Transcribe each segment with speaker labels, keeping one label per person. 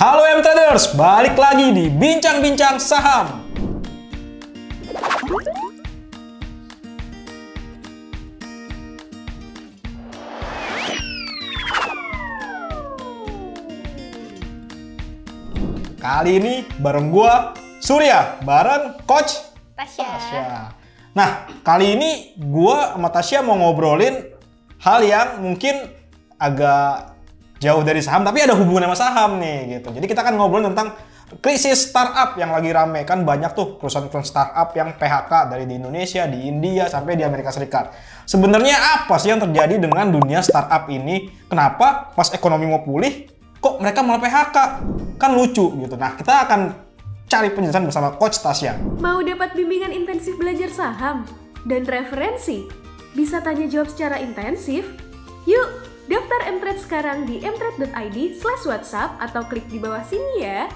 Speaker 1: Halo M Traders, balik lagi di Bincang-Bincang Saham. Kali ini bareng gua Surya, bareng Coach
Speaker 2: Tasya.
Speaker 1: Tasya. Nah, kali ini gua sama Tasya mau ngobrolin hal yang mungkin agak jauh dari saham tapi ada hubungan sama saham nih gitu. Jadi kita akan ngobrolin tentang krisis startup yang lagi rame kan banyak tuh perusahaan-perusahaan startup yang PHK dari di Indonesia, di India sampai di Amerika Serikat. Sebenarnya apa sih yang terjadi dengan dunia startup ini? Kenapa pas ekonomi mau pulih kok mereka malah PHK? Kan lucu gitu. Nah, kita akan cari penjelasan bersama Coach Tasya.
Speaker 3: Mau dapat bimbingan intensif belajar saham dan referensi? Bisa tanya jawab secara intensif? Yuk, daftar Mtrade sekarang di mtrade.id slash whatsapp atau klik di bawah sini ya.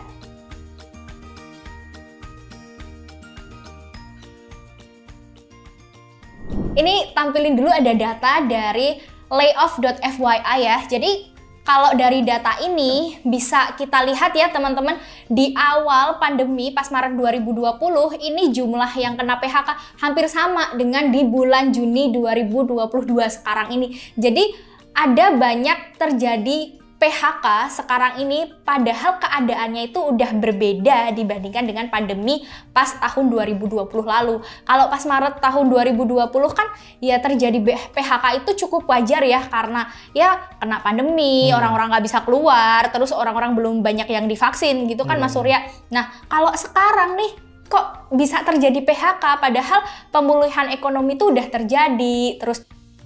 Speaker 2: Ini tampilin dulu ada data dari layoff.fyi ya. Jadi kalau dari data ini bisa kita lihat ya teman-teman di awal pandemi pas Maret 2020 ini jumlah yang kena PHK hampir sama dengan di bulan Juni 2022 sekarang ini. Jadi ada banyak terjadi PHK sekarang ini padahal keadaannya itu udah berbeda dibandingkan dengan pandemi pas tahun 2020 lalu. Kalau pas Maret tahun 2020 kan ya terjadi PHK itu cukup wajar ya karena ya kena pandemi,
Speaker 1: Hmm.
Speaker 2: orang-orang nggak bisa keluar, terus orang-orang belum banyak yang divaksin gitu kan
Speaker 1: Hmm.
Speaker 2: Mas Surya. Nah, kalau sekarang nih kok bisa terjadi PHK padahal pemulihan ekonomi itu udah terjadi, terus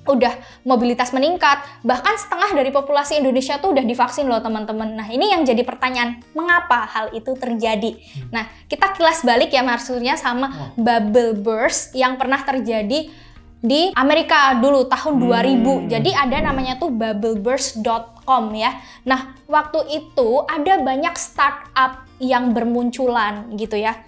Speaker 2: udah mobilitas meningkat, bahkan setengah dari populasi Indonesia tuh udah divaksin loh teman-teman. Nah ini yang jadi pertanyaan, mengapa hal itu terjadi? Nah kita kilas balik ya maksudnya sama bubble burst yang pernah terjadi di Amerika dulu tahun
Speaker 1: Hmm.
Speaker 2: 2000. Jadi ada namanya tuh bubbleburst.com ya. Nah waktu itu ada banyak startup yang bermunculan gitu ya.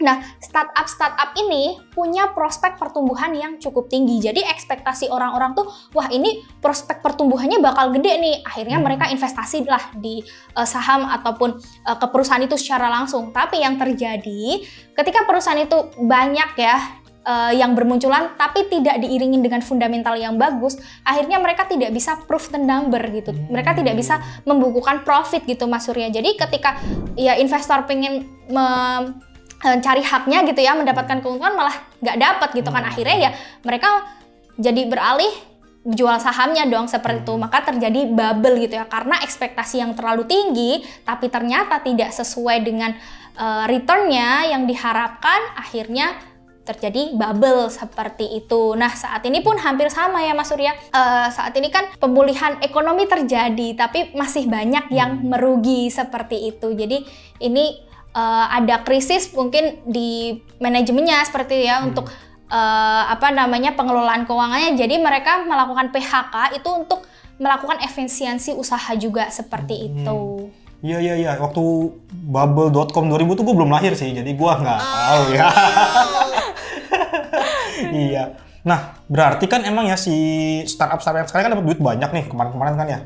Speaker 2: Nah, startup-startup ini punya prospek pertumbuhan yang cukup tinggi. Jadi ekspektasi orang-orang tuh, wah ini prospek pertumbuhannya bakal gede nih. Akhirnya
Speaker 1: Hmm.
Speaker 2: mereka investasi lah di eh, saham ataupun eh, ke perusahaan itu secara langsung. Tapi yang terjadi ketika perusahaan itu banyak ya eh, yang bermunculan, tapi tidak diiringin dengan fundamental yang bagus, akhirnya mereka tidak bisa proof the number gitu. Mereka tidak bisa membukukan profit gitu Mas Surya. Jadi ketika ya investor pengen me- cari haknya gitu ya mendapatkan keuntungan malah nggak dapat gitu kan
Speaker 1: Hmm.
Speaker 2: akhirnya ya mereka jadi beralih jual sahamnya dong seperti itu maka terjadi bubble gitu ya karena ekspektasi yang terlalu tinggi tapi ternyata tidak sesuai dengan eh, returnnya yang diharapkan akhirnya terjadi bubble seperti itu. Nah saat ini pun hampir sama ya Mas Surya. Eh, saat ini kan pemulihan ekonomi terjadi, tapi masih banyak yang merugi seperti itu. Jadi ini eh, ada krisis mungkin di manajemennya seperti ya untuk eh, apa namanya pengelolaan keuangannya. Jadi mereka melakukan PHK itu untuk melakukan efisiensi usaha juga seperti
Speaker 1: Hmm.
Speaker 2: itu.
Speaker 1: Iya iya iya, waktu bubble.com 2000 tuh gue belum lahir sih, jadi gue nggak tahu ya. iya. Nah, berarti kan emang ya si startup startup sekarang kan dapat duit banyak nih kemarin-kemarin kan ya.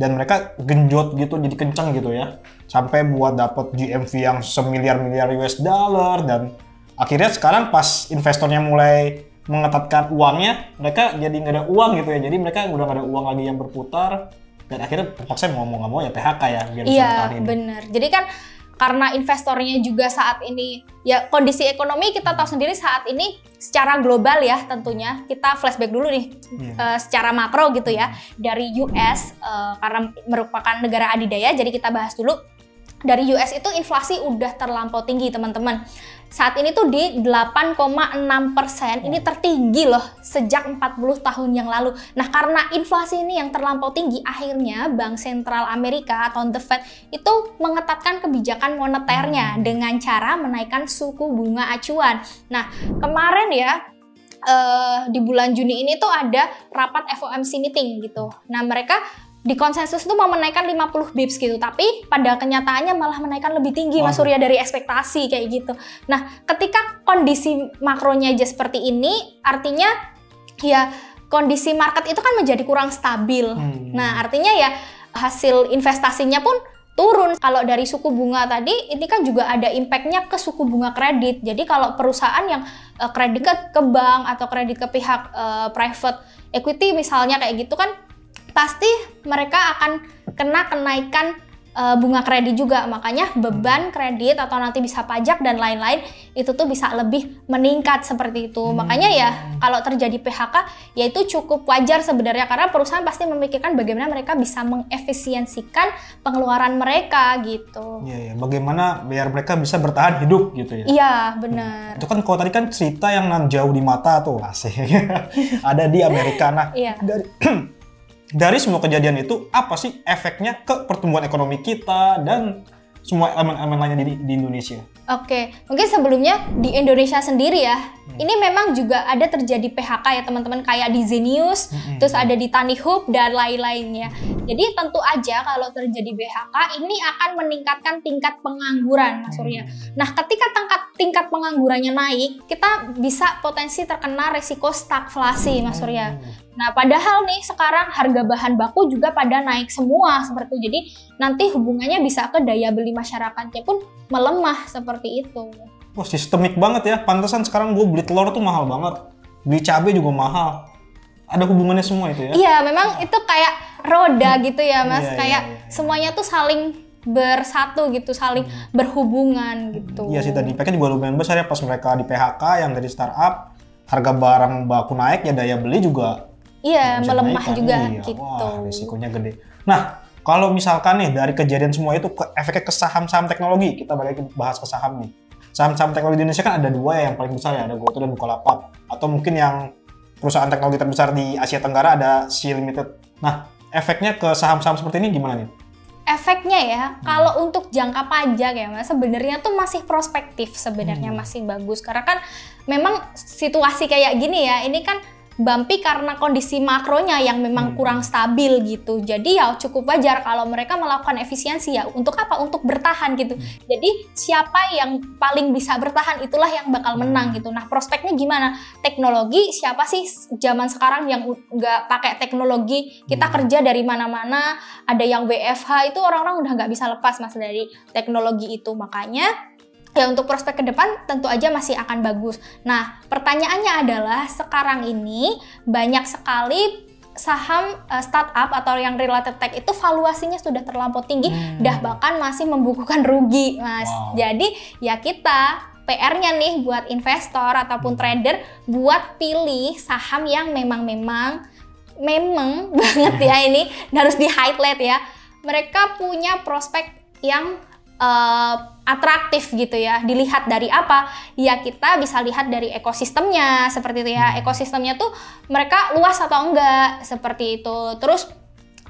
Speaker 1: Dan mereka genjot gitu, jadi kenceng gitu ya. Sampai buat dapat GMV yang semiliar-miliar US dollar dan akhirnya sekarang pas investornya mulai mengetatkan uangnya, mereka jadi nggak ada uang gitu ya. Jadi mereka udah nggak ada uang lagi yang berputar dan akhirnya terpaksa mau nggak mau ya PHK ya biar
Speaker 2: Iya, benar. Jadi kan karena investornya juga saat ini ya kondisi ekonomi kita tahu sendiri saat ini secara global ya tentunya kita flashback dulu nih
Speaker 1: Iya.
Speaker 2: eh, secara makro gitu ya dari US eh, karena merupakan negara adidaya jadi kita bahas dulu dari US itu inflasi udah terlampau tinggi teman-teman. Saat ini tuh di 8,6 persen. Ini tertinggi loh sejak 40 tahun yang lalu. Nah karena inflasi ini yang terlampau tinggi akhirnya Bank Sentral Amerika atau The Fed itu mengetatkan kebijakan moneternya dengan cara menaikkan suku bunga acuan. Nah kemarin ya eh, di bulan Juni ini tuh ada rapat FOMC meeting gitu. Nah mereka di konsensus itu mau menaikkan 50 bips gitu, tapi pada kenyataannya malah menaikkan lebih tinggi Mas. Surya dari ekspektasi kayak gitu. Nah, ketika kondisi makronya aja seperti ini, artinya ya kondisi market itu kan menjadi kurang stabil.
Speaker 1: Hmm.
Speaker 2: Nah, artinya ya hasil investasinya pun turun. Kalau dari suku bunga tadi, ini kan juga ada impactnya ke suku bunga kredit. Jadi kalau perusahaan yang uh, kredit ke, ke bank atau kredit ke pihak uh, private equity misalnya kayak gitu kan, pasti mereka akan kena kenaikan uh, bunga kredit juga. Makanya beban kredit atau nanti bisa pajak dan lain-lain itu tuh bisa lebih meningkat seperti itu. Hmm. Makanya ya kalau terjadi PHK ya itu cukup wajar sebenarnya karena perusahaan pasti memikirkan bagaimana mereka bisa mengefisiensikan pengeluaran mereka gitu.
Speaker 1: Iya, ya. bagaimana biar mereka bisa bertahan hidup gitu ya.
Speaker 2: Iya, benar.
Speaker 1: Hmm. Itu kan kalau tadi kan cerita yang jauh di mata tuh asik. Ada di Amerika. Nah, iya. dari dari semua kejadian itu apa sih efeknya ke pertumbuhan ekonomi kita dan semua elemen-elemen lainnya di, di Indonesia?
Speaker 2: Oke, mungkin sebelumnya di Indonesia sendiri ya, hmm. ini memang juga ada terjadi PHK ya teman-teman kayak di Zenius, hmm. terus ada di Tani Hub dan lain-lainnya. Jadi tentu aja kalau terjadi PHK ini akan meningkatkan tingkat pengangguran, Mas Surya. Hmm. Nah, ketika tingkat tingkat penganggurannya naik, kita bisa potensi terkena resiko stagflasi, Mas Surya. Hmm. Nah, padahal nih sekarang harga bahan baku juga pada naik semua seperti itu. Jadi nanti hubungannya bisa ke daya beli masyarakatnya pun melemah seperti itu.
Speaker 1: Wah, sistemik banget ya. Pantesan sekarang gue beli telur tuh mahal banget. Beli cabai juga mahal. Ada hubungannya semua itu ya?
Speaker 2: Iya, memang itu kayak roda gitu ya, Mas. Iya, iya kayak iya, iya. semuanya tuh saling bersatu gitu, saling hmm. berhubungan gitu.
Speaker 1: Iya sih tadi pakai juga lumayan besar ya pas mereka di PHK yang dari startup harga barang baku naik ya daya beli juga
Speaker 2: Iya, melemah naik, juga iya. gitu.
Speaker 1: Wah, risikonya gede. Nah, kalau misalkan nih dari kejadian semua itu ke, efeknya ke saham-saham teknologi, kita balik bahas ke saham nih. Saham-saham teknologi di Indonesia kan ada dua ya yang paling besar ya, ada GoTo dan Bukalapak. Atau mungkin yang perusahaan teknologi terbesar di Asia Tenggara ada Sea Limited. Nah, efeknya ke saham-saham seperti ini gimana nih?
Speaker 2: efeknya ya hmm. kalau untuk jangka pajak ya mas sebenarnya tuh masih prospektif sebenarnya hmm. masih bagus karena kan memang situasi kayak gini ya ini kan bumpy karena kondisi makronya yang memang hmm. kurang stabil gitu. Jadi ya cukup wajar kalau mereka melakukan efisiensi ya. Untuk apa? Untuk bertahan gitu. Hmm. Jadi siapa yang paling bisa bertahan itulah yang bakal menang gitu. Nah prospeknya gimana? Teknologi siapa sih zaman sekarang yang nggak pakai teknologi? Kita hmm. kerja dari mana-mana. Ada yang WFH itu orang-orang udah nggak bisa lepas mas dari teknologi itu. Makanya ya untuk prospek ke depan tentu aja masih akan bagus. Nah, pertanyaannya adalah sekarang ini banyak sekali saham uh, startup atau yang related tech itu valuasinya sudah terlampau tinggi, hmm. dah bahkan masih membukukan rugi, Mas. Wow. Jadi ya kita PR-nya nih buat investor ataupun hmm. trader buat pilih saham yang memang-memang memang banget ya ini harus di highlight ya. Mereka punya prospek yang uh, atraktif gitu ya. Dilihat dari apa? Ya kita bisa lihat dari ekosistemnya seperti itu ya. Hmm. Ekosistemnya tuh mereka luas atau enggak seperti itu. Terus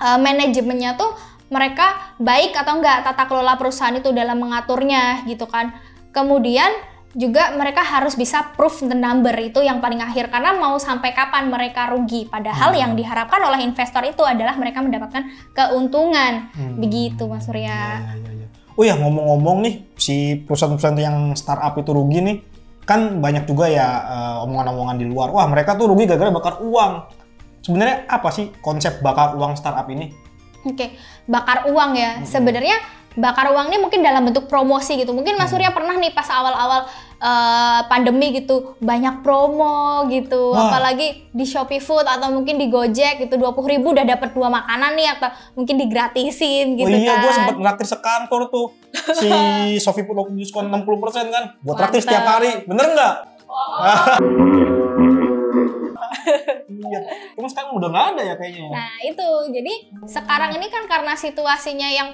Speaker 2: uh, manajemennya tuh mereka baik atau enggak tata kelola perusahaan itu dalam mengaturnya gitu kan. Kemudian juga mereka harus bisa proof the number itu yang paling akhir karena mau sampai kapan mereka rugi padahal hmm. yang diharapkan oleh investor itu adalah mereka mendapatkan keuntungan hmm. begitu Mas Surya. Ya, ya, ya
Speaker 1: oh ya ngomong-ngomong nih si perusahaan-perusahaan yang startup itu rugi nih kan banyak juga ya uh, omongan-omongan di luar wah mereka tuh rugi gara-gara bakar uang sebenarnya apa sih konsep bakar uang startup ini
Speaker 2: oke okay. bakar uang ya hmm. sebenarnya bakar uang ini mungkin dalam bentuk promosi gitu mungkin Mas Surya hmm. pernah nih pas awal-awal uh, pandemi gitu banyak promo gitu Wah. apalagi di Shopee Food atau mungkin di Gojek gitu dua puluh ribu udah dapat dua makanan nih atau mungkin digratisin gitu oh
Speaker 1: iya
Speaker 2: kan.
Speaker 1: gue sempat ngraktir sekantor tuh si Shopee Food diskon 60% kan buat traktir setiap hari bener nggak oh. iya, cuma sekarang udah nggak ada ya kayaknya. Ya?
Speaker 2: Nah itu, jadi sekarang ini kan karena situasinya yang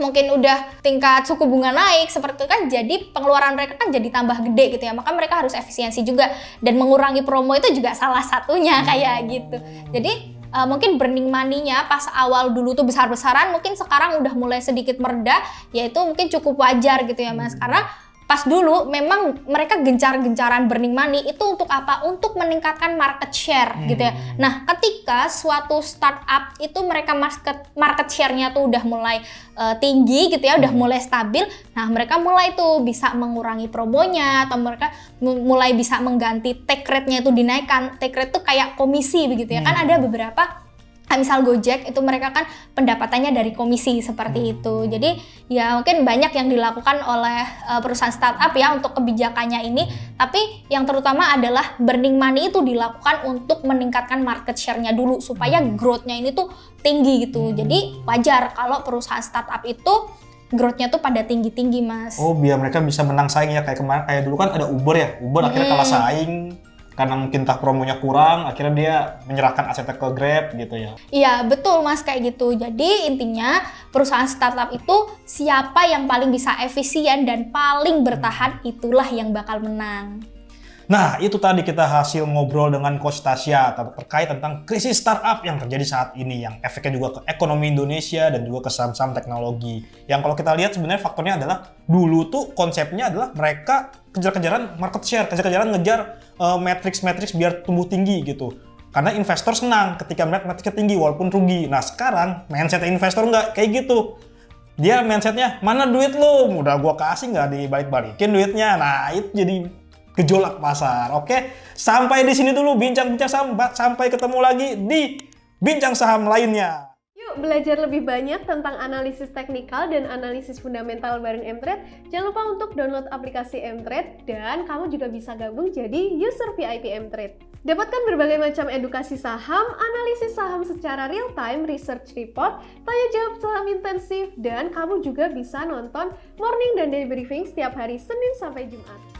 Speaker 2: mungkin udah tingkat suku bunga naik seperti itu kan jadi pengeluaran mereka kan jadi tambah gede gitu ya. Maka mereka harus efisiensi juga. Dan mengurangi promo itu juga salah satunya kayak gitu. Jadi uh, mungkin burning money-nya pas awal dulu tuh besar-besaran mungkin sekarang udah mulai sedikit mereda yaitu mungkin cukup wajar gitu ya mas. Karena pas dulu memang mereka gencar-gencaran burning money itu untuk apa? Untuk meningkatkan market share hmm. gitu ya. Nah, ketika suatu startup itu mereka market market share-nya tuh udah mulai uh, tinggi gitu ya, hmm. udah mulai stabil. Nah, mereka mulai tuh bisa mengurangi promonya atau mereka mulai bisa mengganti take rate-nya itu dinaikkan. Take rate tuh kayak komisi begitu ya. Kan hmm. Kan ada beberapa misal Gojek itu mereka kan pendapatannya dari komisi seperti itu. Jadi ya mungkin banyak yang dilakukan oleh uh, perusahaan startup ya untuk kebijakannya ini. Tapi yang terutama adalah burning money itu dilakukan untuk meningkatkan market share-nya dulu supaya growth-nya ini tuh tinggi gitu. Jadi wajar kalau perusahaan startup itu growth-nya tuh pada tinggi-tinggi mas.
Speaker 1: Oh biar mereka bisa menang saing ya kayak kemarin kayak dulu kan ada Uber ya. Uber akhirnya kalah saing karena mungkin tak promonya kurang, akhirnya dia menyerahkan asetnya ke Grab gitu ya.
Speaker 2: Iya, betul Mas kayak gitu. Jadi intinya perusahaan startup itu siapa yang paling bisa efisien dan paling bertahan itulah yang bakal menang.
Speaker 1: Nah, itu tadi kita hasil ngobrol dengan Coach Tasya terkait tentang krisis startup yang terjadi saat ini yang efeknya juga ke ekonomi Indonesia dan juga ke saham-saham teknologi. Yang kalau kita lihat sebenarnya faktornya adalah dulu tuh konsepnya adalah mereka kejar-kejaran market share, kejar-kejaran ngejar uh, matrix-matrix biar tumbuh tinggi gitu. Karena investor senang ketika melihat matrixnya tinggi walaupun rugi. Nah, sekarang mindset investor nggak kayak gitu dia mindsetnya mana duit lo udah gua kasih nggak dibalik-balikin duitnya nah itu jadi gejolak pasar. Oke, sampai di sini dulu bincang-bincang saham. Sampai ketemu lagi di bincang saham lainnya.
Speaker 3: Yuk belajar lebih banyak tentang analisis teknikal dan analisis fundamental bareng Mtrade. Jangan lupa untuk download aplikasi Mtrade dan kamu juga bisa gabung jadi user VIP Mtrade. Dapatkan berbagai macam edukasi saham, analisis saham secara real time, research report, tanya jawab saham intensif, dan kamu juga bisa nonton morning dan daily briefing setiap hari Senin sampai Jumat.